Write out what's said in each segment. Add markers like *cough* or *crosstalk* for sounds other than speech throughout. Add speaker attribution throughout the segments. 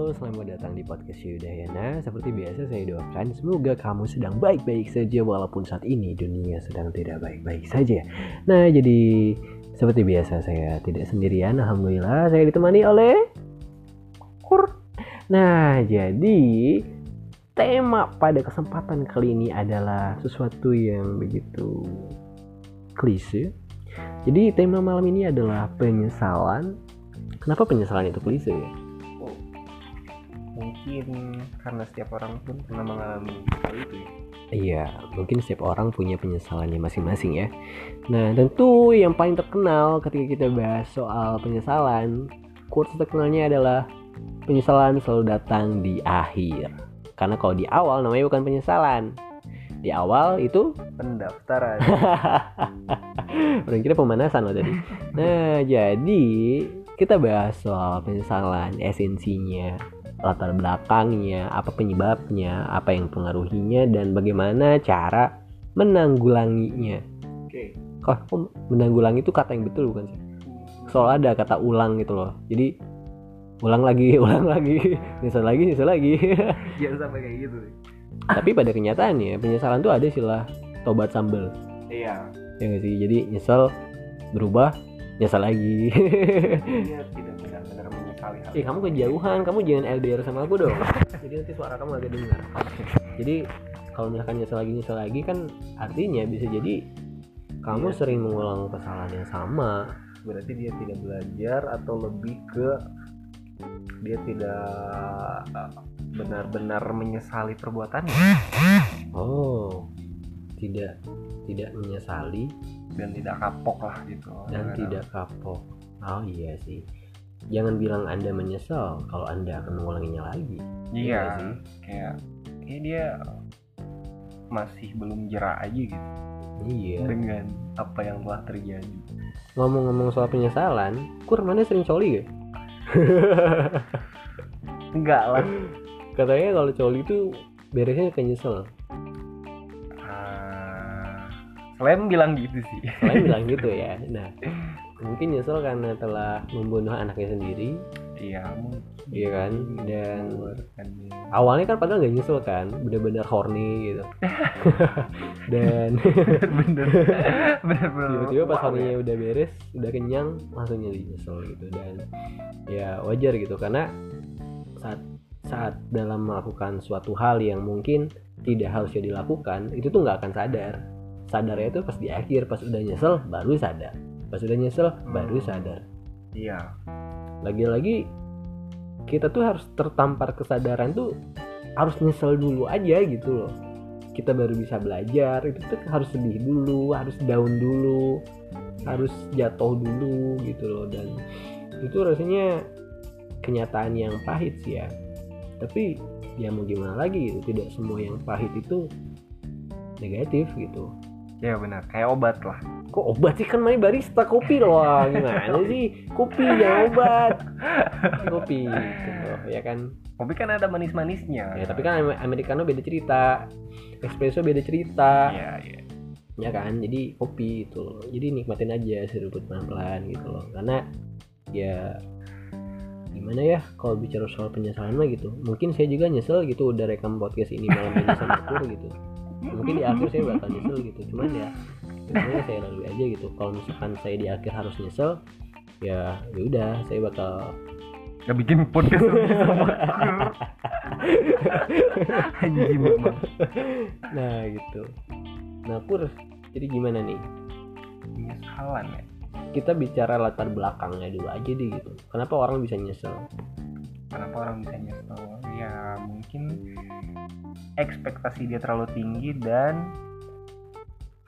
Speaker 1: Halo, selamat datang di podcast Yudayana. Seperti biasa saya doakan semoga kamu sedang baik-baik saja walaupun saat ini dunia sedang tidak baik-baik saja. Nah, jadi seperti biasa saya tidak sendirian. Alhamdulillah saya ditemani oleh Kur. Nah, jadi tema pada kesempatan kali ini adalah sesuatu yang begitu klise. Jadi tema malam ini adalah penyesalan. Kenapa penyesalan itu klise ya?
Speaker 2: Mungkin karena setiap orang pun pernah mengalami hal itu ya
Speaker 1: Iya, mungkin setiap orang punya penyesalannya masing-masing ya. Nah, tentu yang paling terkenal ketika kita bahas soal penyesalan, quotes terkenalnya adalah penyesalan selalu datang di akhir. Karena kalau di awal namanya bukan penyesalan. Di awal itu *laughs*
Speaker 2: pendaftaran *laughs*
Speaker 1: orang kira pemanasan loh tadi. Nah, jadi kita bahas soal penyesalan, esensinya, latar belakangnya, apa penyebabnya, apa yang pengaruhinya, dan bagaimana cara menanggulanginya.
Speaker 2: oke
Speaker 1: Kok kok menanggulangi itu kata yang betul bukan sih? Soalnya ada kata ulang gitu loh. Jadi ulang lagi, *laughs* ulang lagi, nyesel lagi, nyesel lagi.
Speaker 2: jangan *laughs* sampai kayak gitu
Speaker 1: Tapi pada kenyataannya penyesalan tuh ada istilah tobat sambel.
Speaker 2: iya
Speaker 1: Ya nggak sih? Jadi nyesel berubah, nyesel lagi.
Speaker 2: tidak hal
Speaker 1: Eh kamu kejauhan, kamu jangan LDR sama aku dong. *laughs* Jadi nanti suara kamu agak dengar. Jadi kalau misalkan nyesel lagi nyesel lagi kan artinya bisa jadi kamu
Speaker 2: Iya.
Speaker 1: sering mengulang kesalahan yang sama.
Speaker 2: berarti dia tidak belajar atau lebih ke dia tidak uh, benar-benar menyesali perbuatannya
Speaker 1: Oh, tidak tidak menyesali
Speaker 2: dan tidak kapok lah gitu
Speaker 1: dan tidak kapok. Oh iya sih. Jangan bilang anda menyesal kalau anda akan mengulanginya lagi.
Speaker 2: iya
Speaker 1: Iya sih.
Speaker 2: kayak kayak dia masih belum jerak aja gitu
Speaker 1: Iya.
Speaker 2: dengan apa yang telah terjadi
Speaker 1: Ngomong-ngomong soal penyesalan, kur mana sering coli gak?
Speaker 2: enggak *laughs* lah
Speaker 1: Katanya kalau coli itu beresnya kayak nyesel.
Speaker 2: Ah, selain bilang gitu sih
Speaker 1: Kalian bilang *laughs* gitu ya. Nah, mungkin nyesel karena telah membunuh anaknya sendiri,
Speaker 2: iya
Speaker 1: iya kan? Dan
Speaker 2: mengeluarkan
Speaker 1: awalnya kan padahal nggak nyesel kan, bener-bener horny gitu. *laughs* Dan
Speaker 2: bener bener
Speaker 1: tiba-tiba pas
Speaker 2: Wow,
Speaker 1: hornynya udah beres, udah kenyang, langsung jadi nyesel gitu. Dan ya wajar gitu karena saat saat dalam melakukan suatu hal yang mungkin tidak harusnya dilakukan, itu tuh nggak akan sadar. Sadarnya itu pas di akhir, pas udah nyesel baru sadar. Pas udah nyesel baru
Speaker 2: Hmm.
Speaker 1: sadar.
Speaker 2: iya.
Speaker 1: Lagi-lagi kita tuh harus tertampar kesadaran tuh harus nyesel dulu aja gitu loh. Kita baru bisa belajar itu tuh harus sedih dulu harus down dulu harus jatuh dulu gitu loh. Dan itu rasanya kenyataan yang pahit sih ya. Tapi ya mau gimana lagi gitu tidak semua yang pahit itu negatif gitu
Speaker 2: iya benar. Kayak obat lah.
Speaker 1: Kok obat sih? Kan main barista kopi loh. *laughs* Gimana sih? Kopi jangan obat. Kopi gitu ya kan?
Speaker 2: Kopi kan ada manis-manisnya.
Speaker 1: Ya tapi kan Am- americano beda cerita. Espresso beda cerita.
Speaker 2: Iya iya.
Speaker 1: Ya kan? Jadi kopi itu loh. Jadi nikmatin aja seruput pelan-pelan gitu loh. Karena ya gimana ya? Kalau bicara soal penyesalan mah gitu. Mungkin saya juga nyesel gitu udah rekam podcast ini malam ini sama Pur gitu mungkin di akhir saya bakal nyesel gitu. Cuman ya sebenarnya saya lalui aja gitu. Kalau misalkan saya di akhir harus nyesel ya ya udah saya bakal
Speaker 2: Gak bikin podcast. *laughs* Anjing
Speaker 1: nah gitu. Nah Pur jadi gimana nih?
Speaker 2: Penyesalan ya.
Speaker 1: kita bicara latar belakangnya dulu aja deh gitu. Kenapa orang bisa nyesel?
Speaker 2: Kenapa orang bisa nyesel? Ya mungkin ekspektasi dia terlalu tinggi dan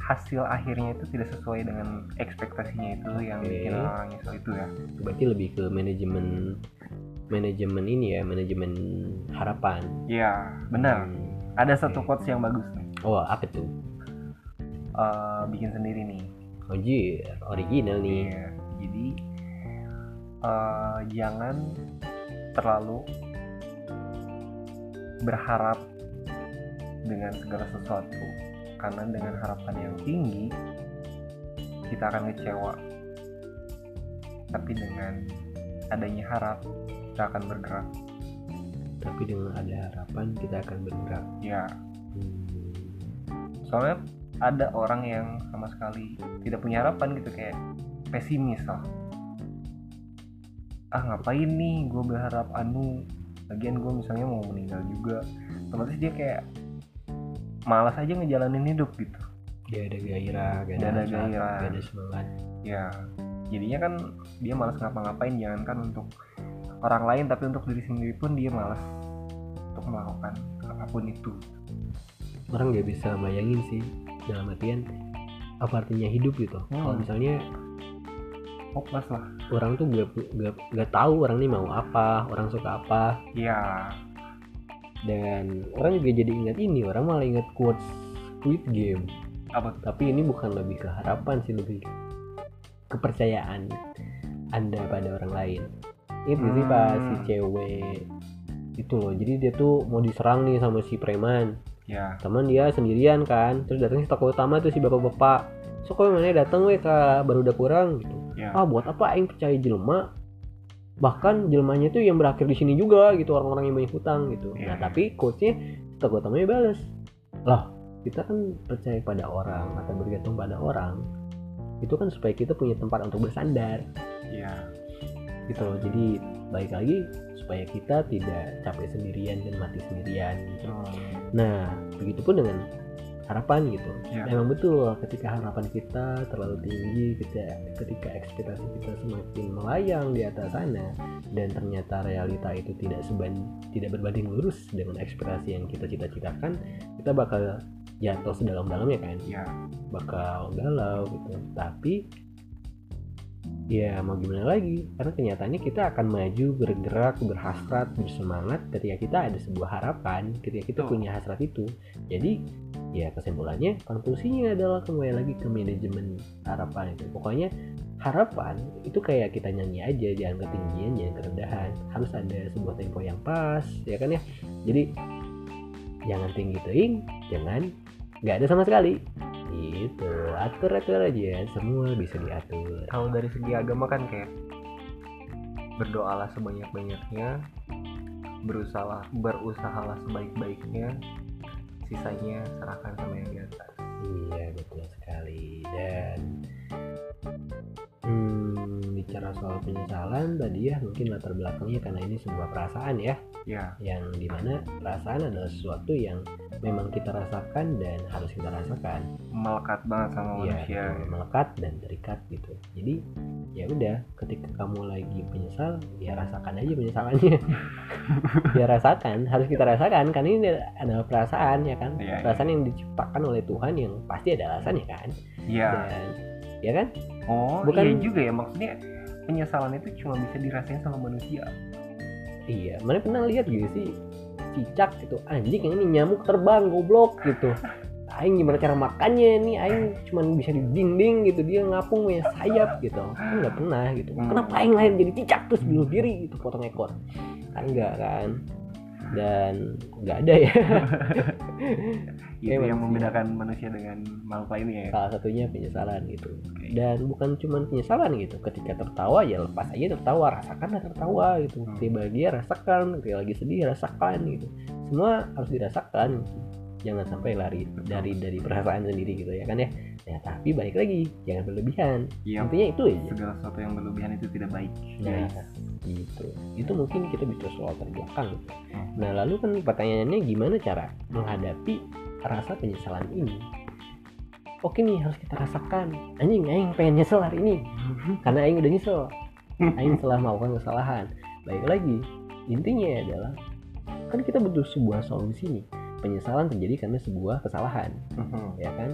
Speaker 2: hasil akhirnya itu tidak sesuai dengan ekspektasinya itu yang
Speaker 1: Oke.
Speaker 2: bikin orang nyesel itu ya.
Speaker 1: berarti lebih ke manajemen manajemen ini ya manajemen harapan
Speaker 2: Iya, benar.
Speaker 1: Hmm.
Speaker 2: Ada satu
Speaker 1: Oke.
Speaker 2: quotes yang bagus nih.
Speaker 1: oh apa tuh
Speaker 2: Eh, bikin sendiri nih.
Speaker 1: Anjir, original nih.
Speaker 2: Iya. Jadi eh, jangan terlalu berharap dengan segala sesuatu. Karena dengan harapan yang tinggi kita akan kecewa. Tapi dengan adanya harap kita akan bergerak.
Speaker 1: Tapi dengan ada harapan kita akan bergerak.
Speaker 2: Ya.
Speaker 1: Hmm,
Speaker 2: soalnya ada orang yang sama sekali tidak punya harapan gitu kayak pesimis lah. Ah ngapain nih? Gue berharap anu. Lagian gue misalnya mau meninggal juga. Otomatis dia kayak malas aja ngejalanin hidup gitu.
Speaker 1: Gak ada gairah gak ada,
Speaker 2: Gak ada gairah.
Speaker 1: gak ada semangat.
Speaker 2: Ya jadinya kan dia malas ngapa-ngapain jangankan untuk orang lain tapi untuk diri sendiri pun dia malas untuk melakukan apa pun itu.
Speaker 1: Orang nggak bisa bayangin sih dalam artian apa artinya hidup gitu.
Speaker 2: Hmm.
Speaker 1: kalau misalnya
Speaker 2: hopeless lah.
Speaker 1: orang tuh gak, gak, gak tahu orang ini mau apa orang suka apa.
Speaker 2: Ya
Speaker 1: dan orang juga jadi ingat ini orang malah ingat quotes Squid Game.
Speaker 2: Apa?
Speaker 1: Tapi ini bukan lebih ke harapan sih lebih kepercayaan anda pada orang lain. Itu sih
Speaker 2: Hmm.
Speaker 1: pas si cewek itu loh. Jadi dia tuh mau diserang nih sama si preman.
Speaker 2: Ya.
Speaker 1: Teman dia sendirian kan. Terus datang si tokoh utama tuh si bapak-bapak. So kok mana datang weh kak? Baru udah kurang gitu.
Speaker 2: Ya.
Speaker 1: Ah buat apa? Aing percaya jelma bahkan jelmanya tuh yang berakhir di sini juga gitu orang-orang yang banyak hutang gitu.
Speaker 2: Iya.
Speaker 1: nah tapi coachnya tokoh utamanya balas lah kita kan percaya pada orang atau bergantung pada orang itu kan supaya kita punya tempat untuk bersandar.
Speaker 2: Ya
Speaker 1: gitu loh. Jadi baik lagi supaya kita tidak capek sendirian dan mati sendirian gitu. nah begitupun dengan harapan gitu.
Speaker 2: Ya.
Speaker 1: Memang betul ketika harapan kita terlalu tinggi ketika, ketika ekspektasi kita semakin melayang di atas sana dan ternyata realita itu tidak seban tidak berbanding lurus dengan ekspektasi yang kita cita-citakan kita bakal jatuh sedalam-dalamnya kan?
Speaker 2: Ya.
Speaker 1: Bakal galau gitu. Tapi ya mau gimana lagi? Karena kenyataannya kita akan maju bergerak berhasrat bersemangat ketika kita ada sebuah harapan ketika kita punya hasrat itu. Jadi ya kesimpulannya konklusinya adalah kembali lagi ke manajemen harapan itu. Pokoknya harapan itu kayak kita nyanyi aja jangan ketinggian jangan kerendahan. Harus ada sebuah tempo yang pas ya kan ya? Jadi jangan tinggi teing jangan nggak ada sama sekali. Gitu atur atur aja semua bisa diatur.
Speaker 2: Kalau dari segi agama kan kayak berdoalah sebanyak-banyaknya berusaha berusahalah sebaik-baiknya sisanya serahkan sama yang di atas.
Speaker 1: Iya betul sekali. Dan hmm, bicara soal penyesalan tadi ya mungkin latar belakangnya karena ini sebuah perasaan ya
Speaker 2: ya
Speaker 1: yang di mana perasaan adalah sesuatu yang memang kita rasakan dan harus kita rasakan
Speaker 2: melekat banget sama
Speaker 1: Iya,
Speaker 2: manusia
Speaker 1: melekat dan terikat gitu. Jadi ya udah, ketika kamu lagi penyesal, ya rasakan aja penyesalannya. *laughs* ya rasakan, harus kita rasakan karena ini adalah perasaan ya kan,
Speaker 2: iya.
Speaker 1: perasaan yang diciptakan oleh Tuhan yang pasti ada alasannya kan.
Speaker 2: iya
Speaker 1: Dan ya kan,
Speaker 2: oh
Speaker 1: bukan-
Speaker 2: iya juga ya maksudnya penyesalan itu cuma bisa dirasain sama manusia
Speaker 1: iya. Mana pernah lihat gitu sih cicak gitu, anjing ini nyamuk terbang goblok gitu. Aing gimana cara makannya nih Aing cuman bisa di dinding gitu dia ngapung punya sayap gitu kan nggak pernah gitu
Speaker 2: Hmm.
Speaker 1: kenapa Aing lahir jadi cicak terus bunuh diri gitu potong ekor kan enggak kan dan nggak ada ya. *laughs*
Speaker 2: Itu yang membedakan manusia dengan makhluk lainnya ya?
Speaker 1: Salah satunya penyesalan gitu.
Speaker 2: Oke.
Speaker 1: dan bukan cuman penyesalan gitu. Ketika tertawa ya lepas aja tertawa. Rasakanlah tertawa gitu.
Speaker 2: Hmm.
Speaker 1: ketika bahagia rasakan. Ketika lagi sedih rasakan gitu. Semua harus dirasakan jangan sampai lari dari dari perasaan sendiri gitu ya kan ya nah tapi balik lagi jangan berlebihan
Speaker 2: Iya,
Speaker 1: intinya itu aja
Speaker 2: segala sesuatu yang berlebihan itu tidak baik
Speaker 1: Nah, gitu. Itu mungkin kita bisa soal terbelakang. gitu.
Speaker 2: Hmm.
Speaker 1: Nah, lalu kan pertanyaannya gimana cara menghadapi rasa penyesalan ini? Oke nih harus kita rasakan. Anjing, aing pengen nyesel hari ini. Karena aing udah nyesel. Aing telah melakukan kesalahan. Baik lagi, intinya adalah kan kita butuh sebuah solusi nih. Penyesalan terjadi karena sebuah kesalahan
Speaker 2: Mhm.
Speaker 1: ya kan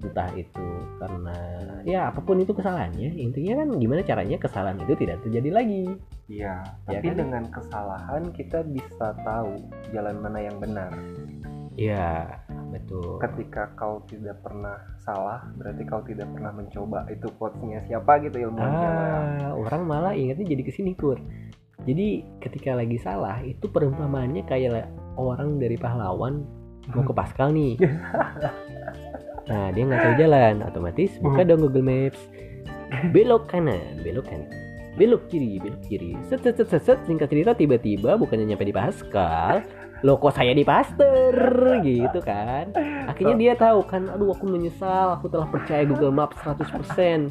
Speaker 1: entah itu karena ya apa pun itu kesalahannya intinya kan gimana caranya kesalahan itu tidak terjadi lagi
Speaker 2: Iya,
Speaker 1: Ya
Speaker 2: tapi
Speaker 1: kan?
Speaker 2: dengan kesalahan kita bisa tahu jalan mana yang benar.
Speaker 1: ya betul
Speaker 2: Ketika kau tidak pernah salah, berarti kau tidak pernah mencoba. Itu quotes-nya siapa gitu siapa?
Speaker 1: ah orang malah ingatnya jadi ke sini kur jadi ketika lagi salah itu perumpamaannya kayak orang dari pahlawan mau ke Pascal nih. *laughs* Nah dia nggak tahu jalan otomatis buka dong Google Maps. Belok kanan belok kanan belok kiri belok kiri. Set set set set, set. singkat cerita tiba-tiba bukannya nyampe di Pascal lo kok saya di Pasteur? Gitu kan. Akhirnya dia tahu kan aduh aku menyesal aku telah percaya Google Maps 100%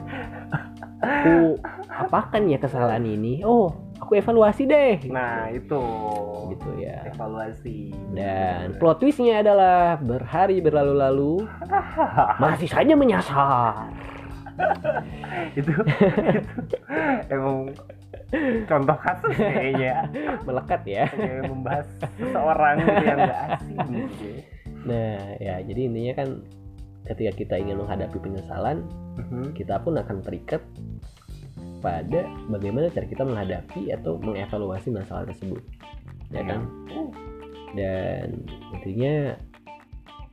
Speaker 1: aku apakan ya kesalahan ini? Oh aku evaluasi deh
Speaker 2: nah itu.
Speaker 1: Gitu ya.
Speaker 2: Evaluasi.
Speaker 1: Dan plot twistnya adalah berhari berlalu-lalu *laughs* masih saja menyasar. *laughs*
Speaker 2: Itu, itu emang contoh kasus kayaknya. *laughs*
Speaker 1: Melekat ya.
Speaker 2: Kayak membahas seorang gitu yang gak asing gitu.
Speaker 1: Nah ya jadi intinya kan ketika kita ingin menghadapi penyesalan
Speaker 2: Mhm.
Speaker 1: kita pun akan terikat pada bagaimana cara kita menghadapi atau mengevaluasi masalah tersebut. Ya kan? Dan intinya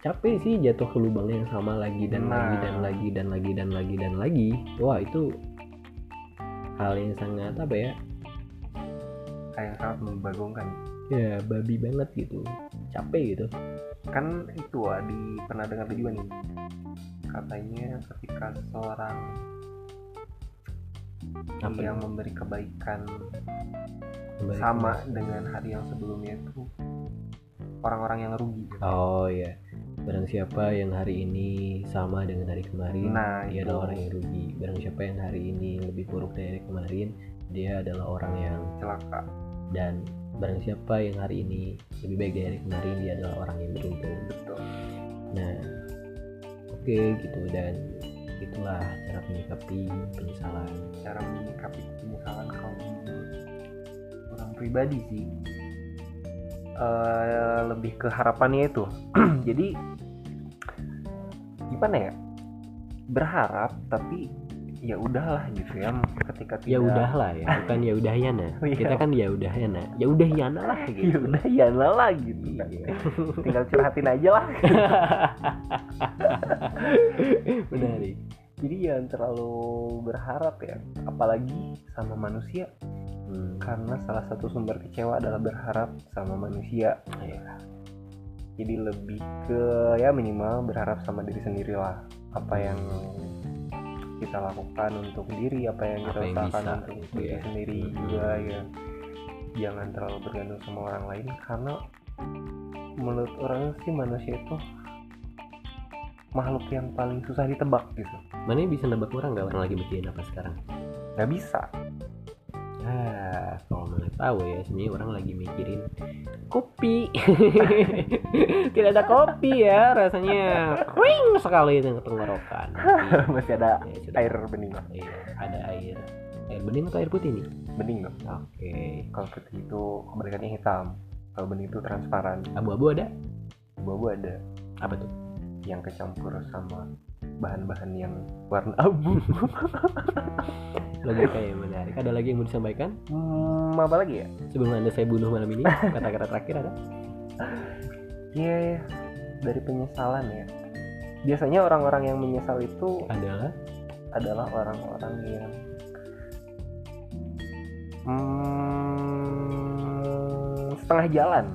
Speaker 1: capek sih jatuh ke lubang yang sama lagi dan
Speaker 2: Nah.
Speaker 1: lagi dan lagi dan lagi dan lagi dan lagi. Wah itu hal yang sangat apa ya?
Speaker 2: Kayak sangat membagongkan.
Speaker 1: Ya babi banget gitu. Capek gitu.
Speaker 2: Kan itu ah, di pernah dengar juga nih. Katanya ketika seseorang
Speaker 1: apa
Speaker 2: yang memberi kebaikan
Speaker 1: Kembali
Speaker 2: sama dengan hari yang sebelumnya itu orang-orang yang rugi
Speaker 1: Oh ya, barang siapa yang hari ini sama dengan hari kemarin,
Speaker 2: Nah,
Speaker 1: dia
Speaker 2: itu.
Speaker 1: adalah orang yang rugi. Barang siapa yang hari ini lebih buruk dari hari kemarin, dia adalah orang yang
Speaker 2: celaka.
Speaker 1: Dan barang siapa yang hari ini lebih baik dari hari kemarin, dia adalah orang yang beruntung.
Speaker 2: betul.
Speaker 1: Nah, oke gitu. Dan itulah cara menyikapi penyesalan.
Speaker 2: cara menyikapi penyesalan kalau orang pribadi sih. Eh, lebih ke harapannya itu. *clears throat* Jadi gimana ya? Berharap tapi ya udahlah gitu ya ketika tidak
Speaker 1: Ya udahlah ya, bukan ya udah yana. *laughs*
Speaker 2: Oh, iya.
Speaker 1: Kita kan ya udah yana. Ya udah yana lah *laughs*
Speaker 2: ya
Speaker 1: gitu.
Speaker 2: udah ya lah gitu.
Speaker 1: Iya. *laughs*
Speaker 2: tinggal curhatin aja lah
Speaker 1: Menarik.
Speaker 2: jadi jangan terlalu berharap ya apalagi sama manusia
Speaker 1: Hmm.
Speaker 2: karena salah satu sumber kecewa adalah berharap sama manusia
Speaker 1: Iya.
Speaker 2: jadi lebih ke ya minimal berharap sama diri sendiri lah apa yang kita lakukan untuk diri apa yang kita
Speaker 1: Apa yang
Speaker 2: usahakan
Speaker 1: bisa,
Speaker 2: untuk
Speaker 1: gitu
Speaker 2: diri
Speaker 1: ya.
Speaker 2: sendiri
Speaker 1: Hmm.
Speaker 2: juga ya jangan terlalu bergantung sama orang lain karena menurut orang sih manusia itu makhluk yang paling susah ditebak gitu
Speaker 1: Mana bisa nebak orang nggak orang lagi mikirin apa sekarang?
Speaker 2: nggak bisa
Speaker 1: Ah, kalau mana tahu ya, sebenarnya orang lagi mikirin kopi. *laughs* Tidak ada kopi ya, rasanya kering sekali dengan tenggorokan. *laughs*
Speaker 2: Masih ada
Speaker 1: ya,
Speaker 2: air bening
Speaker 1: Iya, ada air. Air bening atau air putih nih?
Speaker 2: bening dong
Speaker 1: Oke.
Speaker 2: kalau putih itu kebalikannya hitam kalau bening itu transparan
Speaker 1: Abu-abu ada?
Speaker 2: abu-abu ada
Speaker 1: Apa tuh?
Speaker 2: yang kecampur sama bahan-bahan yang warna *laughs* abu
Speaker 1: Logika yang menarik. Ada lagi yang mau disampaikan?
Speaker 2: hmm, apa lagi ya
Speaker 1: Sebelum anda saya bunuh malam ini, *laughs* kata-kata terakhir ada?
Speaker 2: ya dari penyesalan ya biasanya orang-orang yang menyesal itu
Speaker 1: Adalah
Speaker 2: adalah orang-orang yang hmm, setengah jalan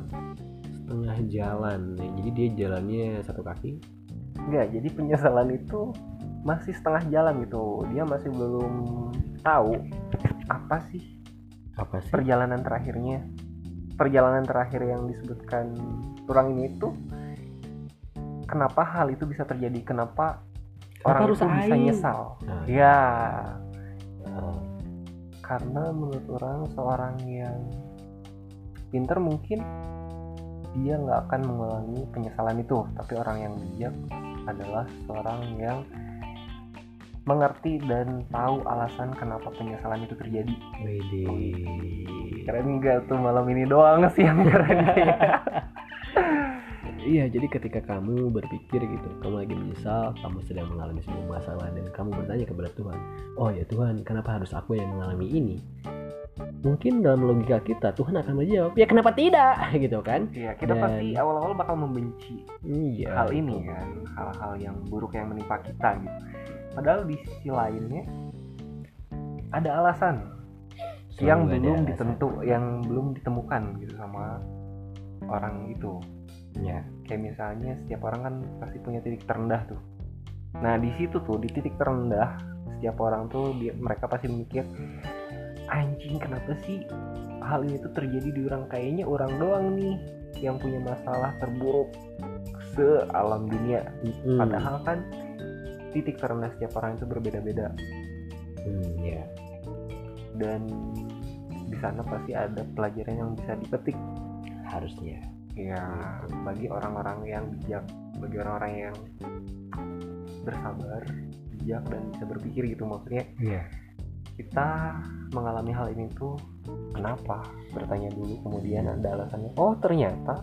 Speaker 1: setengah jalan. Jadi dia jalannya satu kaki.
Speaker 2: Enggak, jadi penyesalan itu masih setengah jalan gitu. Dia masih belum tahu apa sih
Speaker 1: Apa sih?
Speaker 2: perjalanan terakhirnya. Perjalanan terakhir yang disebutkan orang ini itu kenapa hal itu bisa terjadi? Kenapa orang
Speaker 1: harus
Speaker 2: itu bisa
Speaker 1: aing?
Speaker 2: nyesal?
Speaker 1: Nah,
Speaker 2: Ya,
Speaker 1: oh,
Speaker 2: karena menurut orang seorang yang pinter mungkin dia nggak akan mengulangi penyesalan itu tapi orang yang bijak adalah seorang yang mengerti dan tahu alasan kenapa penyesalan itu terjadi
Speaker 1: Widih.
Speaker 2: keren nggak tuh malam ini doang sih yang keren *laughs*
Speaker 1: Iya, jadi ketika kamu berpikir gitu, kamu lagi menyesal, kamu sedang mengalami sebuah masalah dan kamu bertanya kepada Tuhan, "Oh ya Tuhan, kenapa harus aku yang mengalami ini?" Mungkin dalam logika kita Tuhan akan menjawab, "Ya kenapa tidak?" *laughs* gitu kan?
Speaker 2: ya kita
Speaker 1: Dan-
Speaker 2: pasti awal-awal bakal membenci
Speaker 1: Iya.
Speaker 2: hal ini kan hal-hal yang buruk yang menimpa kita gitu padahal di sisi lainnya ada alasan
Speaker 1: Selalu
Speaker 2: yang belum
Speaker 1: alasan.
Speaker 2: ditentu yang belum ditemukan gitu sama orang itu
Speaker 1: Ya.
Speaker 2: kayak misalnya setiap orang kan pasti punya titik terendah tuh nah di situ tuh di titik terendah setiap orang tuh dia, mereka pasti mikir anjing kenapa sih hal ini tuh terjadi di orang? Kayaknya orang doang nih yang punya masalah terburuk sealam dunia.
Speaker 1: Hmm.
Speaker 2: padahal kan titik terendah setiap orang itu berbeda-beda.
Speaker 1: Hmm, ya
Speaker 2: dan di sana pasti ada pelajaran yang bisa dipetik.
Speaker 1: Harusnya.
Speaker 2: Ya bagi orang-orang yang bijak bagi orang-orang yang bersabar bijak dan bisa berpikir gitu maksudnya.
Speaker 1: Iya.
Speaker 2: Kita mengalami hal ini tuh kenapa? Bertanya dulu kemudian ada alasannya. Oh ternyata.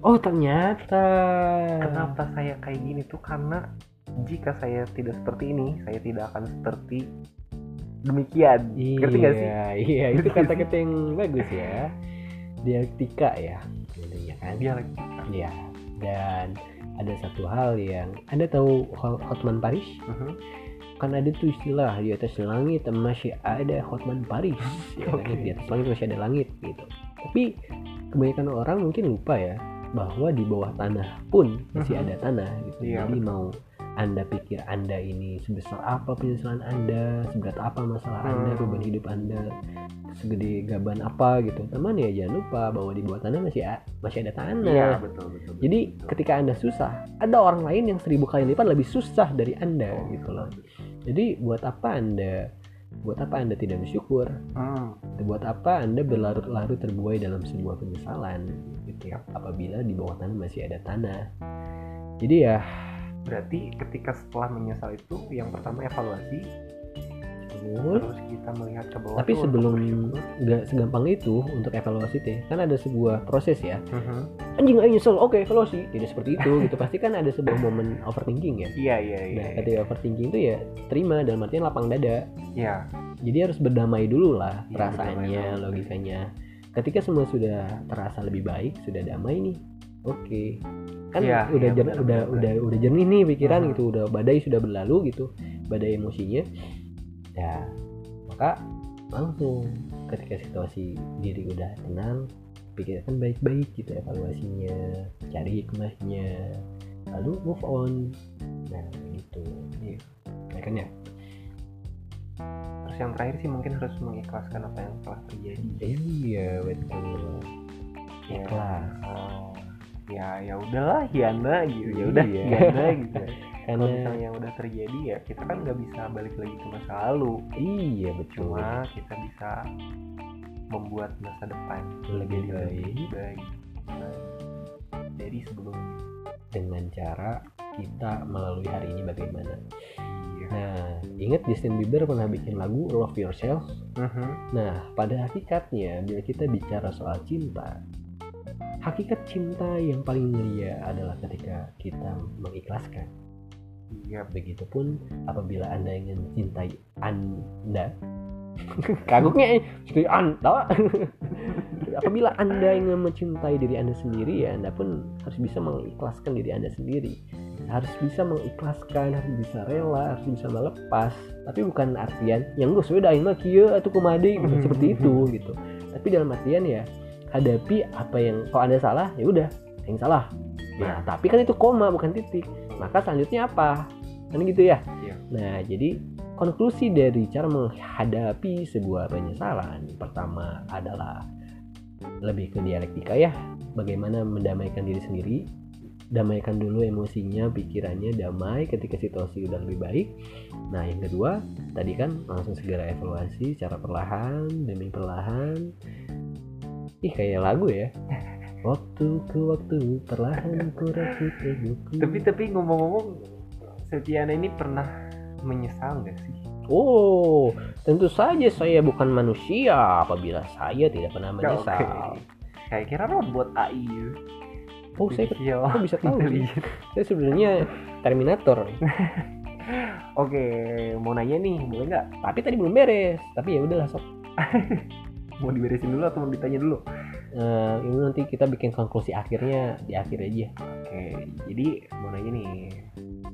Speaker 1: Oh ternyata.
Speaker 2: Kenapa saya kayak gini tuh? Karena jika saya tidak seperti ini saya tidak akan seperti demikian.
Speaker 1: Iya
Speaker 2: ngerti gak sih?
Speaker 1: Iya itu kata-kata yang bagus ya. Dialektika ya intinya kan.
Speaker 2: Dialektika.
Speaker 1: Iya. dan ada satu hal yang anda tahu Ho- Hotman Paris
Speaker 2: Mhm.
Speaker 1: Kan ada tuh istilah di atas langit masih ada Hotman Paris ya? *laughs*
Speaker 2: Oke.
Speaker 1: di atas langit masih ada langit gitu tapi kebanyakan orang mungkin lupa ya bahwa di bawah tanah pun masih
Speaker 2: Mhm.
Speaker 1: ada tanah gitu
Speaker 2: Iya,
Speaker 1: jadi
Speaker 2: betul.
Speaker 1: mau anda pikir anda ini sebesar apa penyesalan anda seberat apa masalah anda
Speaker 2: Hmm.
Speaker 1: beban hidup anda segede gaban apa gitu teman ya jangan lupa bahwa di bawah tanah masih masih ada tanah
Speaker 2: iya betul betul
Speaker 1: jadi
Speaker 2: betul.
Speaker 1: ketika anda susah, ada orang lain yang seribu kali lipat lebih susah dari anda
Speaker 2: Oh,
Speaker 1: gitu loh. Jadi buat apa anda, buat apa anda tidak bersyukur?
Speaker 2: Hmm,
Speaker 1: Buat apa anda berlarut-larut terbuai dalam sebuah penyesalan? Gitu ya. Apabila di bawah tanah masih ada tanah. Jadi ya,
Speaker 2: berarti ketika setelah menyesal itu yang pertama evaluasi
Speaker 1: betul.
Speaker 2: terus kita melihat ke bawah
Speaker 1: Tapi sebelum nggak segampang itu untuk evaluasi teh, kan ada sebuah proses ya.
Speaker 2: Mhm.
Speaker 1: Anjing ayo nyesel, oke evaluasi. Tidak seperti itu *laughs* gitu. Pasti kan ada sebuah momen overthinking ya.
Speaker 2: iya iya iya
Speaker 1: Nah,
Speaker 2: iya.
Speaker 1: ketika overthinking itu ya terima dalam artian lapang dada.
Speaker 2: Iya.
Speaker 1: Jadi harus berdamai dulu lah
Speaker 2: Iya,
Speaker 1: perasaannya,
Speaker 2: dulu.
Speaker 1: logikanya. Ketika semua sudah terasa lebih baik, sudah damai nih. Oke. Kan
Speaker 2: Iya,
Speaker 1: udah
Speaker 2: iya,
Speaker 1: jer-
Speaker 2: benar,
Speaker 1: udah udah udah jernih nih pikiran
Speaker 2: Mhm.
Speaker 1: gitu, udah badai sudah berlalu gitu. Badai emosinya. Ya, maka langsung ketika situasi diri udah tenang, pikirkan baik-baik gitu evaluasinya, cari hikmahnya, lalu move on. Nah, gitu.
Speaker 2: Iya.
Speaker 1: Ya kan ya?
Speaker 2: terus yang terakhir sih mungkin harus mengikhlaskan apa yang telah terjadi
Speaker 1: Iya, betul.
Speaker 2: Ya.
Speaker 1: Ikhlas.
Speaker 2: Oh, ya ya udahlah Hiana gitu ya udah
Speaker 1: Iya.
Speaker 2: Hiana gitu *laughs* kalau misalnya yang udah terjadi ya kita kan nggak bisa balik lagi ke masa lalu
Speaker 1: iya betul.
Speaker 2: cuma kita bisa membuat masa depan
Speaker 1: Lebih baik.
Speaker 2: lebih baik Baik. dari sebelumnya
Speaker 1: dengan cara kita melalui hari ini bagaimana.
Speaker 2: iya
Speaker 1: Nah, ingat Justin Bieber pernah bikin lagu Love Yourself.
Speaker 2: Mhm.
Speaker 1: Nah, pada hakikatnya bila kita bicara soal cinta, hakikat cinta yang paling mulia adalah ketika kita mengikhlaskan.
Speaker 2: iya
Speaker 1: Begitupun apabila Anda ingin mencintai Anda. Kaguknya seperti Anda Apabila Anda ingin mencintai diri Anda sendiri ya Anda pun harus bisa mengikhlaskan diri Anda sendiri. Harus bisa mengikhlaskan, harus bisa rela, harus bisa melepas. Tapi bukan artian yang gue sudah mah kieu atau kumade bukan seperti itu gitu. Tapi dalam artian ya hadapi apa yang kalau Anda salah ya udah yang salah. Ya, tapi kan itu koma bukan titik. Maka selanjutnya apa? Kan gitu ya.
Speaker 2: Iya.
Speaker 1: nah jadi konklusi dari cara menghadapi sebuah penyesalan pertama adalah lebih ke dialektika ya. Bagaimana mendamaikan diri sendiri damaikan dulu emosinya pikirannya damai ketika situasi udah lebih baik. Nah yang kedua tadi kan langsung segera evaluasi secara perlahan demi perlahan ih kayak lagu ya waktu ke waktu perlahan ku rakit egoku
Speaker 2: tapi tapi ngomong-ngomong Setiana ini pernah menyesal nggak sih
Speaker 1: Oh, tentu saja saya bukan manusia apabila saya tidak pernah menyesal.
Speaker 2: kayak kira robot AI
Speaker 1: Oh, saya kok bisa tahu sih? Saya sebenarnya Terminator. *laughs*
Speaker 2: Oke, mau nanya nih, boleh nggak?
Speaker 1: Tapi tadi belum beres. Tapi ya udahlah sok. *laughs*
Speaker 2: Mau diberesin dulu atau mau ditanya dulu?
Speaker 1: Eh, ini nanti kita bikin konklusi akhirnya di akhir aja.
Speaker 2: Oke, jadi mau nanya nih,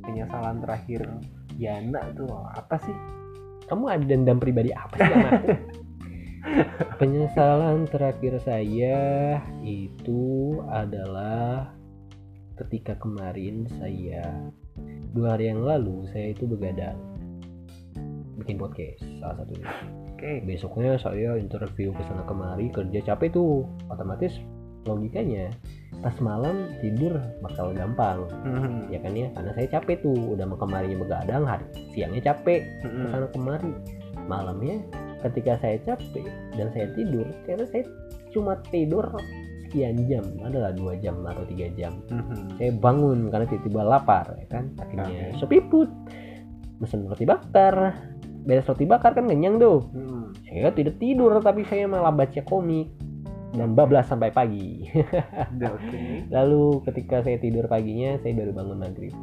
Speaker 2: penyesalan terakhir Yana tuh apa sih?
Speaker 1: Kamu ada dendam pribadi apa sih sama aku? *laughs* Penyesalan terakhir saya itu adalah ketika kemarin saya dua hari yang lalu saya itu begadang bikin podcast salah satunya.
Speaker 2: Oke.
Speaker 1: besoknya saya interview ke sana kemari kerja capek tuh otomatis logikanya pas malam tidur bakal gampang
Speaker 2: Hmm.
Speaker 1: ya kan ya karena saya capek tuh udah mau kemarinya begadang hari siangnya capek ke
Speaker 2: Hmm.
Speaker 1: sana kemari malamnya ketika saya capek dan saya tidur ternyata saya cuma tidur sekian jam adalah dua jam atau tiga jam
Speaker 2: Hmm.
Speaker 1: saya bangun karena tiba-tiba lapar ya kan akhirnya
Speaker 2: Oke.
Speaker 1: sepiput mesen roti bakar beres roti bakar kan kenyang tuh
Speaker 2: Hmm.
Speaker 1: saya tidak tidur tapi saya malah baca komik dan bablas sampai pagi
Speaker 2: Oke.
Speaker 1: lalu ketika saya tidur paginya saya baru bangun maghrib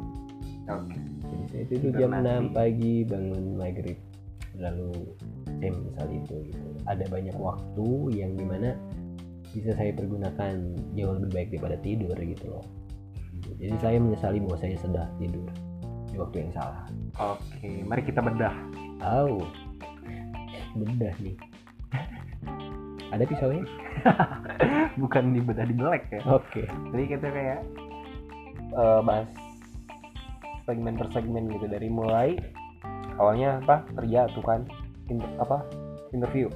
Speaker 2: Oke.
Speaker 1: jadi saya tidur jam. 6 pagi bangun maghrib lalu saya misal itu gitu ada banyak waktu yang di mana bisa saya pergunakan jauh lebih baik daripada tidur gitu loh jadi saya menyesali bahwa saya sudah tidur di waktu yang salah
Speaker 2: Oke, mari kita bedah.
Speaker 1: Oh, bedah nih. Ada pisaunya? *laughs*
Speaker 2: Bukan di bedah di belek ya.
Speaker 1: Oke.
Speaker 2: Jadi kita kayak eh, bahas segmen per segmen gitu dari mulai awalnya apa kerja tuh kan Inter- apa interview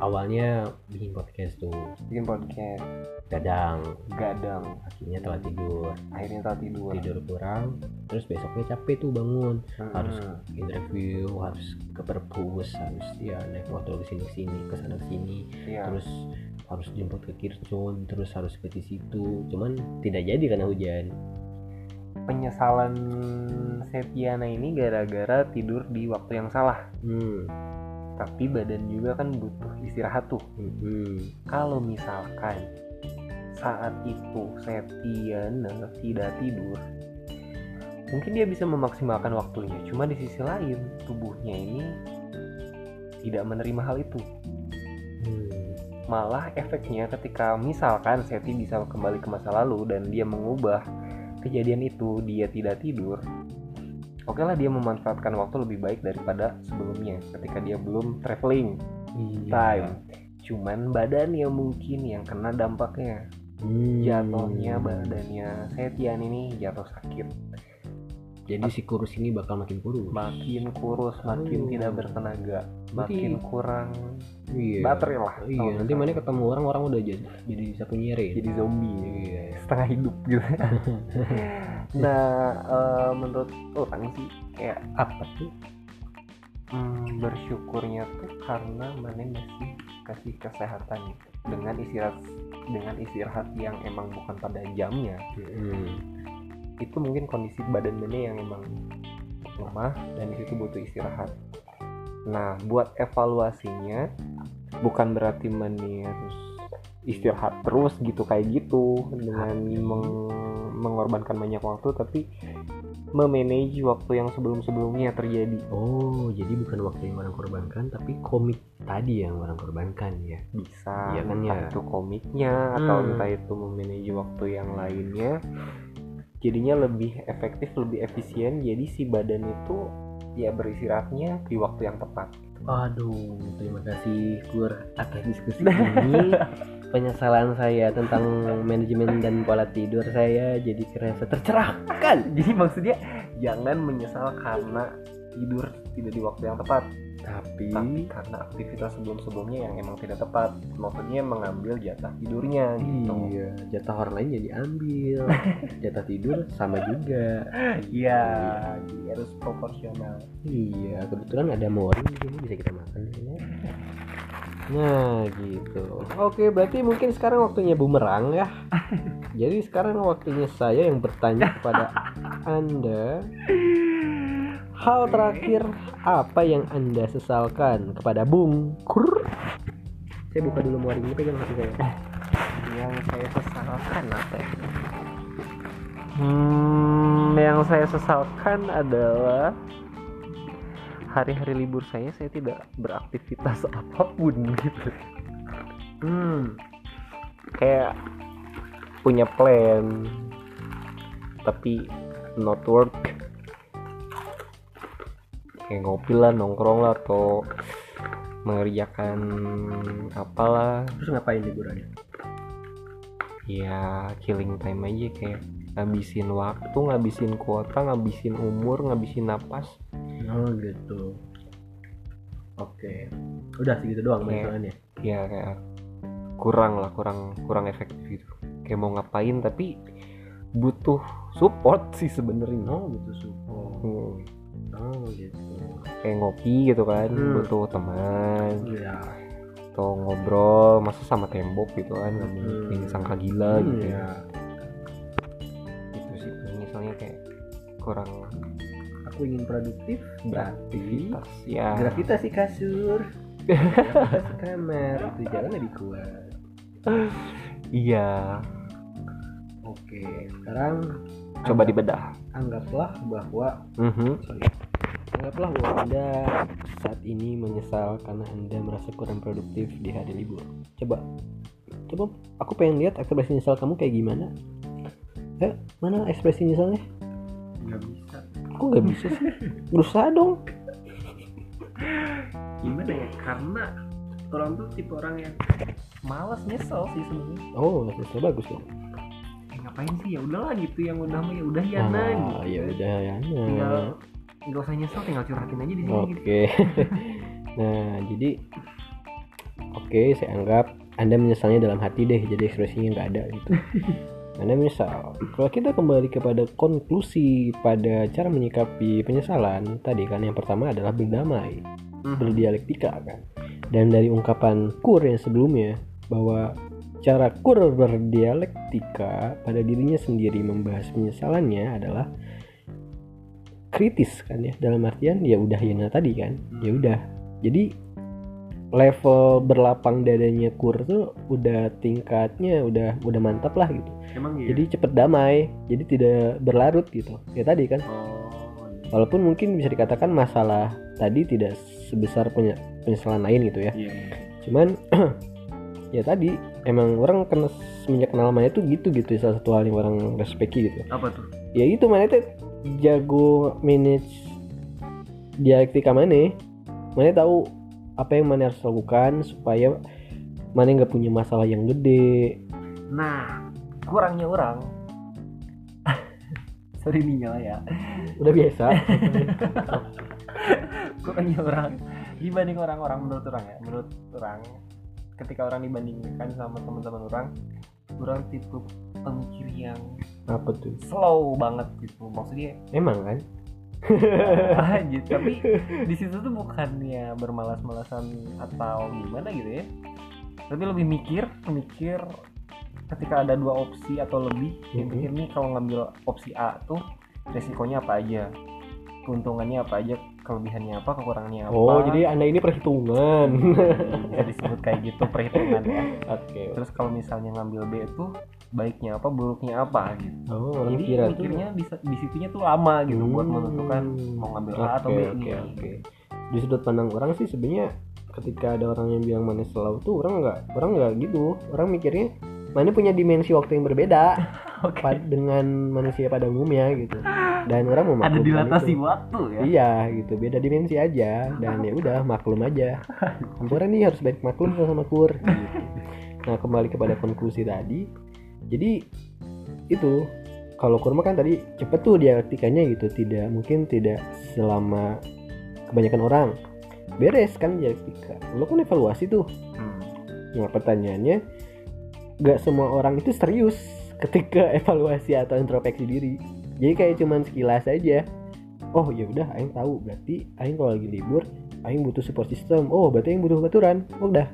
Speaker 1: Awalnya bikin podcast tuh,
Speaker 2: bikin podcast
Speaker 1: gadang,
Speaker 2: gadang
Speaker 1: akhirnya telat tidur,
Speaker 2: akhirnya tak tidur
Speaker 1: tidur kurang, terus besoknya capek tuh bangun,
Speaker 2: Hmm.
Speaker 1: harus interview, harus ke perpus, harus ya naik motor ke sini sini, ke sana sini,
Speaker 2: Iya.
Speaker 1: terus harus jemput ke Kircon, terus harus ke situ, cuman tidak jadi karena hujan.
Speaker 2: penyesalan Setiana ini gara-gara tidur di waktu yang salah
Speaker 1: Hmm.
Speaker 2: tapi badan juga kan butuh istirahat tuh
Speaker 1: Hmm.
Speaker 2: kalau misalkan saat itu Setiana tidak tidur mungkin dia bisa memaksimalkan waktunya cuma di sisi lain tubuhnya ini tidak menerima hal itu
Speaker 1: Hmm.
Speaker 2: malah efeknya ketika misalkan Seti bisa kembali ke masa lalu dan dia mengubah kejadian itu dia tidak tidur oke lah dia memanfaatkan waktu lebih baik daripada sebelumnya ketika dia belum traveling
Speaker 1: Iya.
Speaker 2: time cuman badannya mungkin yang kena dampaknya
Speaker 1: Hmm.
Speaker 2: jatuhnya badannya Setian ini jatuh sakit
Speaker 1: Jadi si kurus ini bakal makin kurus.
Speaker 2: makin kurus makin
Speaker 1: Oh.
Speaker 2: tidak bertenaga
Speaker 1: Berarti-
Speaker 2: makin kurang
Speaker 1: Iya.
Speaker 2: baterai lah
Speaker 1: Iya, nanti mana ketemu orang orang udah jadi jadi sapu nyere.
Speaker 2: jadi zombie
Speaker 1: Iya.
Speaker 2: setengah hidup gitu *laughs* nah eh, menurut orang sih kayak
Speaker 1: Apa tuh?
Speaker 2: hmm, bersyukurnya tuh karena mana masih kasih kesehatan gitu. Dengan istirahat dengan istirahat yang emang bukan pada jamnya
Speaker 1: Hmm.
Speaker 2: itu mungkin kondisi badan mana yang emang lemah dan di situ butuh istirahat nah buat evaluasinya bukan berarti mana harus istirahat terus gitu kayak gitu dengan meng- mengorbankan banyak waktu tapi memanage waktu yang sebelum-sebelumnya terjadi
Speaker 1: Oh, jadi bukan waktu yang orang korbankan, tapi komik tadi yang orang korbankan ya.
Speaker 2: bisa
Speaker 1: Iya kan,
Speaker 2: entah
Speaker 1: ya?
Speaker 2: itu komiknya atau
Speaker 1: Hmm.
Speaker 2: entah itu memanage waktu yang lainnya jadinya lebih efektif lebih efisien jadi si badan itu ya beristirahatnya di waktu yang tepat
Speaker 1: Aduh, terima kasih Kur atas diskusi *laughs* ini. Penyesalan saya tentang manajemen dan pola tidur saya jadi kerasa tercerahkan. *laughs*
Speaker 2: jadi maksudnya jangan menyesal karena tidur tidak di waktu yang tepat
Speaker 1: Tapi,
Speaker 2: tapi karena aktivitas sebelum-sebelumnya yang emang tidak tepat maksudnya mengambil jatah tidurnya gitu
Speaker 1: iya, jatah orang lain jadi ambil. *laughs* jatah tidur sama juga.
Speaker 2: iya harus proporsional
Speaker 1: Iya, kebetulan ada mori di sini bisa kita makan di sini. Nah, gitu. Oke, berarti mungkin sekarang waktunya bumerang ya. *laughs* Jadi sekarang waktunya saya yang bertanya kepada Anda. Hal terakhir apa yang Anda sesalkan kepada Bung Kur? Saya buka dulu ini pegang hati saya.
Speaker 2: yang saya sesalkan apa ya? Hmm, yang saya sesalkan adalah hari-hari libur saya saya tidak beraktivitas *laughs* apa pun gitu.
Speaker 1: Hmm,
Speaker 2: Kayak punya plan tapi not work. Kayak ngopi lah, nongkrong lah atau mengerjakan apalah
Speaker 1: terus ngapain liburannya?
Speaker 2: ya killing time aja kayak ngabisin waktu ngabisin kuota ngabisin umur ngabisin napas
Speaker 1: Oh, gitu. Oke. Udah segitu doang
Speaker 2: Iya.
Speaker 1: masalahnya.
Speaker 2: ya kayak kurang lah kurang kurang efektif gitu kayak mau ngapain tapi butuh support sih sebenarnya
Speaker 1: Oh, butuh support.
Speaker 2: Hmm,
Speaker 1: Oh, gitu.
Speaker 2: kayak ngopi gitu kan
Speaker 1: Hmm.
Speaker 2: butuh teman
Speaker 1: Iya.
Speaker 2: atau ngobrol masa sama tembok gitu kan
Speaker 1: Hmm.
Speaker 2: sangka gila
Speaker 1: Hmm,
Speaker 2: gitu
Speaker 1: iya.
Speaker 2: itu sih misalnya kayak kurang
Speaker 1: Aku ingin produktif berarti
Speaker 2: ya.
Speaker 1: Gravitasi kasur. gravitasi kamar. Itu jalan lebih kuat.
Speaker 2: iya.
Speaker 1: Oke, sekarang
Speaker 2: coba
Speaker 1: anggap-
Speaker 2: dibedah.
Speaker 1: anggaplah bahwa
Speaker 2: Mhm.
Speaker 1: sorry. Anggaplah bahwa anda saat ini menyesal karena anda merasa kurang produktif di hari libur. Coba. Coba aku pengen lihat ekspresi nyesal kamu kayak gimana. Eh mana ekspresi nyesalnya?
Speaker 2: Nggak bisa
Speaker 1: kok nggak bisa sih. Berusaha dong.
Speaker 2: Gimana ya? Karena orang tuh tipe orang yang malas nyesel sih sebenarnya.
Speaker 1: Oh nyesel bagus dong.
Speaker 2: Eh, ngapain sih? Ya udahlah gitu yang udah mah ya udah ya
Speaker 1: ah,
Speaker 2: nah gitu.
Speaker 1: ya udah ya
Speaker 2: tinggal nggak usah nyesel tinggal curhatin aja di sini
Speaker 1: oke.
Speaker 2: Gitu *laughs*
Speaker 1: nah jadi oke saya anggap anda menyesalnya dalam hati deh jadi ekspresinya nggak ada gitu *laughs* anda menyesal. Kalau kita kembali kepada konklusi pada cara menyikapi penyesalan tadi kan yang pertama adalah berdamai
Speaker 2: Mhm.
Speaker 1: berdialektika kan? Dan dari ungkapan Kur yang sebelumnya bahwa cara Kur berdialektika pada dirinya sendiri membahas penyesalannya adalah kritis kan ya? Dalam artian ya udah ya tadi kan? Ya udah. Jadi level berlapang dadanya Kur tuh udah tingkatnya udah udah mantap lah gitu.
Speaker 2: Emang iya?
Speaker 1: Jadi cepet damai jadi tidak berlarut gitu. Ya tadi kan.
Speaker 2: Oh iya.
Speaker 1: walaupun mungkin bisa dikatakan masalah tadi tidak sebesar penye- penyesalan lain gitu ya.
Speaker 2: Iya
Speaker 1: cuman *clears throat* ya tadi emang orang kena semenjak kenal mana itu gitu gitu. Salah satu hal yang orang respeki gitu.
Speaker 2: Apa tuh?
Speaker 1: Ya itu mana itu jago manage dialektika mana? Mana tahu apa yang mana harus lakukan supaya mana nggak punya masalah yang gede?
Speaker 2: Nah kurangnya orang. *laughs* Sorry nih nyala ya.
Speaker 1: Udah biasa. *laughs*
Speaker 2: Kurangnya orang. Dibanding orang-orang menurut orang ya. Menurut orang ketika orang dibandingkan sama teman-teman orang orang tipe pemikir yang
Speaker 1: apa tuh?
Speaker 2: slow banget gitu. Maksudnya
Speaker 1: emang kan
Speaker 2: aja tapi di situ tuh bukannya bermalas-malasan atau gimana gitu ya? Tapi lebih mikir mikir ketika ada dua opsi atau lebih
Speaker 1: Mhm.
Speaker 2: pikir nih kalau ngambil opsi A tuh resikonya apa aja? Keuntungannya apa aja? Kelebihannya apa? Kekurangannya apa?
Speaker 1: Oh jadi anda ini perhitungan.
Speaker 2: Bisa disebut kayak gitu perhitungan ya. *laughs*
Speaker 1: Oke.
Speaker 2: Terus kalau misalnya ngambil B tuh baiknya apa buruknya apa gitu
Speaker 1: oh orang
Speaker 2: jadi
Speaker 1: kira
Speaker 2: mikirnya di, di situnya tuh lama gitu buat
Speaker 1: Hmm.
Speaker 2: menentukan mau ngambil A atau B
Speaker 1: oke, oke. Di sudut pandang orang sih sebenarnya ketika ada orang yang bilang mana selalu tuh orang nggak orang nggak gitu. Orang mikirnya mana punya dimensi waktu yang berbeda *laughs*
Speaker 2: Oke.
Speaker 1: pad- dengan manusia pada umumnya gitu. Dan orang
Speaker 2: ada
Speaker 1: memaklumkan
Speaker 2: dilatasi
Speaker 1: itu.
Speaker 2: waktu ya
Speaker 1: Iya gitu, beda dimensi aja dan ya udah maklum aja. *laughs* Campuran nih harus baik maklum sama kur. Gitu. Nah kembali kepada konklusi tadi, jadi itu kalau kurma kan tadi cepet tuh dialektikanya gitu, tidak mungkin tidak selama kebanyakan orang beres kan dialektika. Lo kan evaluasi tuh.
Speaker 2: Hmm.
Speaker 1: Nah pertanyaannya, nggak semua orang itu serius ketika *laughs* evaluasi atau introspeksi diri. Jadi kayak cuman sekilas aja. Oh ya udah, Aing tahu berarti Aing kalau lagi libur, Aing butuh support system. Oh berarti Aing butuh baturan. Oh, udah.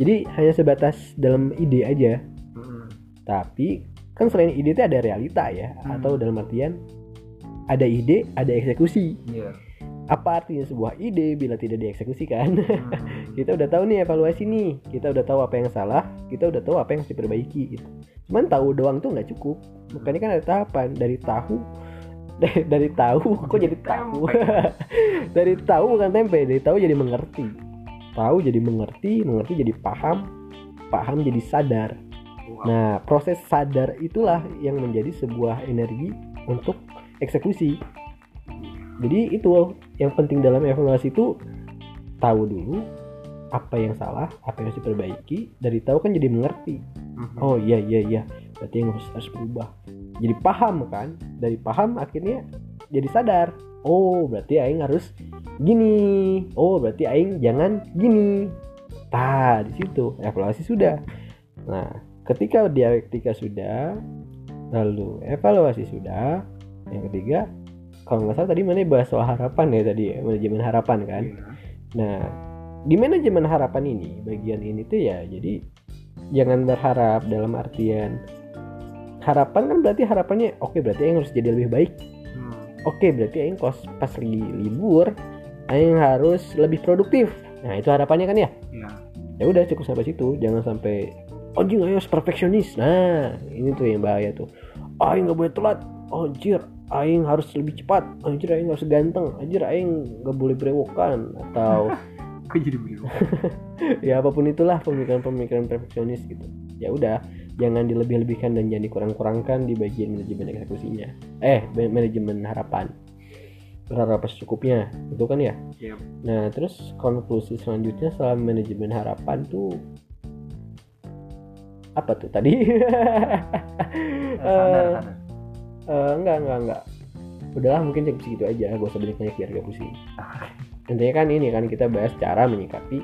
Speaker 1: Jadi hanya sebatas dalam ide aja. Tapi kan selain ide itu ada realita ya,
Speaker 2: Hmm.
Speaker 1: atau dalam artian ada ide, ada eksekusi.
Speaker 2: Iya.
Speaker 1: Apa artinya sebuah ide bila tidak dieksekusikan?
Speaker 2: Hmm. *laughs*
Speaker 1: kita udah tahu nih evaluasi nih kita udah tahu apa yang salah kita udah tahu apa yang harus diperbaiki gitu cuman tahu doang tuh nggak cukup makanya kan ada tahapan dari tahu dari, *laughs* dari tahu kok jadi tahu *laughs* dari tahu bukan tempe dari tahu jadi mengerti tahu jadi mengerti mengerti jadi paham paham jadi sadar. Nah proses sadar itulah yang menjadi sebuah energi untuk eksekusi. Jadi itu yang penting dalam evaluasi itu tahu dulu apa yang salah apa yang harus diperbaiki dari tahu kan jadi mengerti.
Speaker 2: Mhm.
Speaker 1: oh iya iya iya. Berarti yang harus, harus berubah. Jadi paham kan? Dari paham akhirnya jadi sadar. Oh berarti aing harus gini. Oh berarti aing jangan gini. Tah di situ. Evaluasi sudah. Nah ketika dialektika sudah lalu evaluasi sudah yang ketiga kalau nggak salah tadi mana bahas soal harapan ya tadi ya manajemen harapan kan
Speaker 2: Iya.
Speaker 1: nah di manajemen harapan ini bagian ini tuh ya jadi jangan berharap dalam artian harapan kan berarti harapannya oke berarti aing harus jadi lebih baik
Speaker 2: Hmm.
Speaker 1: oke berarti aing kos pas lagi libur aing harus lebih produktif nah itu harapannya kan ya
Speaker 2: Iya.
Speaker 1: ya udah cukup sampai situ jangan sampai anjing ayo harus perfeksionis. Nah ini tuh yang bahaya tuh. Aing nggak boleh telat. Anjir aing harus lebih cepat. Anjir aing harus ganteng. Anjir aing nggak boleh berewokan atau *laughs*
Speaker 2: Kok jadi *laughs*
Speaker 1: ya apa pun itulah pemikiran-pemikiran perfeksionis gitu. Ya udah jangan dilebih-lebihkan dan jangan dikurang-kurangkan di bagian manajemen eksekusinya. Eh manajemen harapan. Berharap secukupnya. Itu kan ya?
Speaker 2: Yep.
Speaker 1: nah terus konklusi selanjutnya setelah manajemen harapan tuh apa tuh tadi?
Speaker 2: Sadar.
Speaker 1: eh, enggak enggak enggak. Udahlah mungkin cukup segitu aja. Gak usah banyak banyak biar gak pusing. Intinya kan ini kan kita bahas cara menyikapi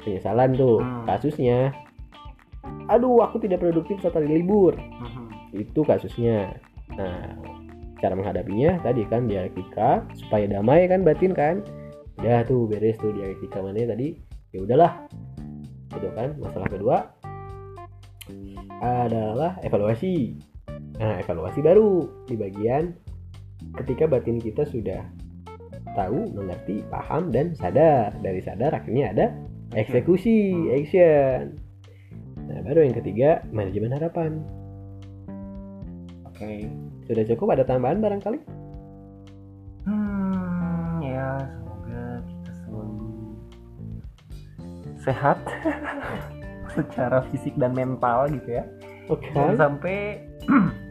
Speaker 1: penyesalan tuh
Speaker 2: Hmm.
Speaker 1: kasusnya. Aduh aku tidak produktif saat hari libur.
Speaker 2: Mhm.
Speaker 1: itu kasusnya. Nah cara menghadapinya tadi kan dialektika supaya damai kan batin kan. Udah tuh beres tuh dialektika mana tadi. Ya udahlah. Gitu kan masalah kedua adalah evaluasi. Nah evaluasi baru di bagian ketika batin kita sudah tahu mengerti paham dan sadar. Dari sadar akhirnya ada eksekusi action. Nah baru yang ketiga manajemen harapan.
Speaker 2: Oke.
Speaker 1: sudah cukup? Ada tambahan barangkali?
Speaker 2: Hmm, ya semoga kita selalu sehat *laughs* secara fisik dan mental gitu ya.
Speaker 1: oke
Speaker 2: Jangan sampai *clears throat*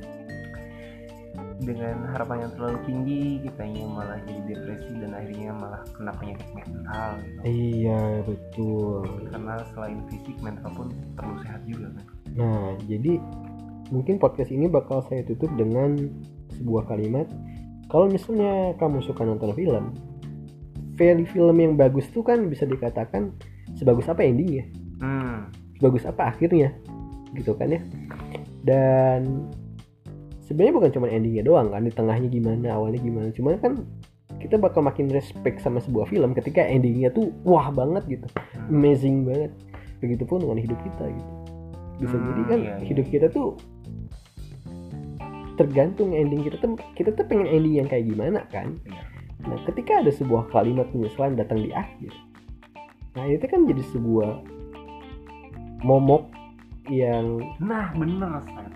Speaker 2: dengan harapan yang terlalu tinggi kitanya malah jadi depresi dan akhirnya malah kena penyakit mental gitu.
Speaker 1: iya betul
Speaker 2: Karena selain fisik mental pun perlu sehat juga kan.
Speaker 1: nah jadi mungkin podcast ini bakal saya tutup dengan sebuah kalimat kalau misalnya kamu suka nonton film film film yang bagus tuh kan bisa dikatakan sebagus apa endingnya Sebagus apa akhirnya gitu kan ya. Dan sebenarnya bukan cuma endingnya doang kan di tengahnya gimana awalnya gimana. Cuman kan kita bakal makin respect sama sebuah film ketika endingnya tuh wah banget gitu. Amazing banget. Begitupun dengan hidup kita gitu. Bisa
Speaker 2: Hmm,
Speaker 1: jadi kan
Speaker 2: iya, iya,
Speaker 1: hidup kita tuh tergantung ending kita tuh kita tuh pengen ending yang kayak gimana kan.
Speaker 2: Iya.
Speaker 1: nah ketika ada sebuah kalimat penyesalan datang di akhir nah itu kan jadi sebuah momok yang
Speaker 2: Nah bener Seth.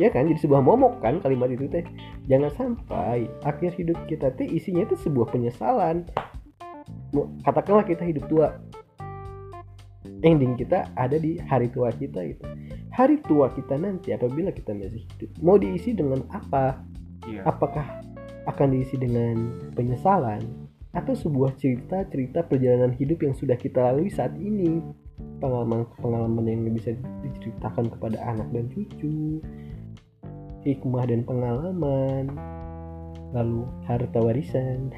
Speaker 1: ya kan? Jadi sebuah momok kan kalimat itu teh. Jangan sampai akhir hidup kita teh isinya itu sebuah penyesalan. Katakanlah kita hidup tua. Ending kita ada di hari tua kita gitu. Hari tua kita nanti apabila kita masih hidup mau diisi dengan apa?
Speaker 2: Iya.
Speaker 1: apakah akan diisi dengan penyesalan atau sebuah cerita-cerita perjalanan hidup yang sudah kita lalui saat ini pengalaman-pengalaman yang bisa diceritakan kepada anak dan cucu hikmah dan pengalaman lalu harta warisan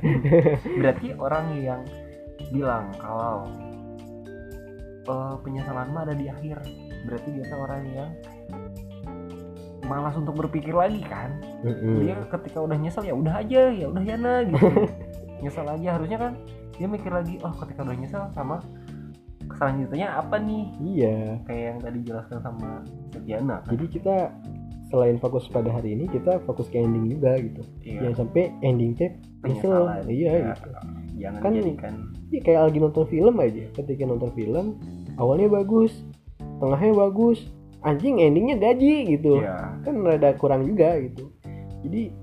Speaker 1: *laughs*
Speaker 2: Berarti orang yang bilang kalau eh, penyesalan mah ada di akhir, berarti biasa orang yang malas untuk berpikir lagi kan.
Speaker 1: Mm-mm.
Speaker 2: Dia ketika udah nyesel ya udah aja, ya udah yana gitu. *laughs* nyesel aja harusnya kan dia mikir lagi, oh ketika udah nyesel sama selanjutnya apa nih?
Speaker 1: iya
Speaker 2: Kayak yang tadi dijelaskan sama Setiana kan.
Speaker 1: jadi kita selain fokus pada hari ini kita fokus ke ending juga gitu
Speaker 2: Iya.
Speaker 1: jangan sampai ending teh nyesel iya
Speaker 2: Ya,
Speaker 1: gitu
Speaker 2: Jangan
Speaker 1: Kan-
Speaker 2: jadikan
Speaker 1: Iya kayak lagi nonton film aja. Ketika nonton film, awalnya bagus, tengahnya bagus, anjing endingnya gaji gitu.
Speaker 2: ya
Speaker 1: Kan rada kurang juga gitu. Jadi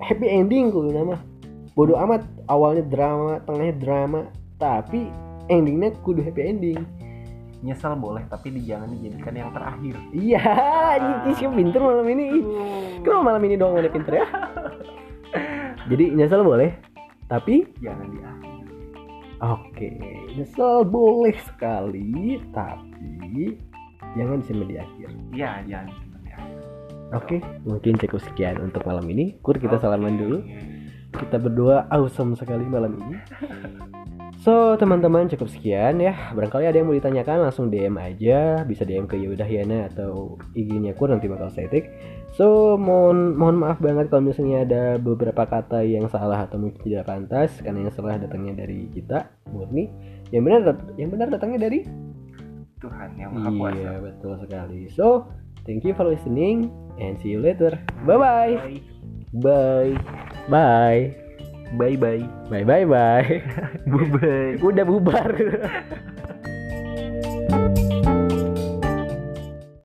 Speaker 1: happy ending kudu nama. Bodoh amat awalnya drama, tengahnya drama, tapi endingnya kudu happy ending.
Speaker 2: nyesel boleh tapi di- jangan dijadikan yang terakhir.
Speaker 1: Iya, ini sih pinter malam ini. Kenapa malam ini doang ada pinter ya? Jadi nyesel boleh, tapi
Speaker 2: Jangan di akhir.
Speaker 1: Oke, nyesel boleh sekali, tapi jangan sampai di akhir.
Speaker 2: Iya, jangan sampai di akhir.
Speaker 1: Oke, mungkin cukup sekian untuk malam ini. Kur kita salaman dulu. Kita berdua awesome sekali malam ini. So teman-teman cukup sekian ya. Barangkali ada yang mau ditanyakan langsung DM aja, bisa DM ke Yudahyana atau IG-nya aku nanti bakal saya take. So mohon mohon maaf banget kalau misalnya ada beberapa kata yang salah atau mungkin tidak pantas karena yang salah datangnya dari kita murni. Yang benar yang benar datangnya dari
Speaker 2: Tuhan yang maha kuasa
Speaker 1: Iya betul sekali. So thank you for listening and see you later. Bye bye. Bye. Bye.
Speaker 2: Bye bye
Speaker 1: Bye bye bye.
Speaker 2: bye bye
Speaker 1: Udah bubar. *laughs*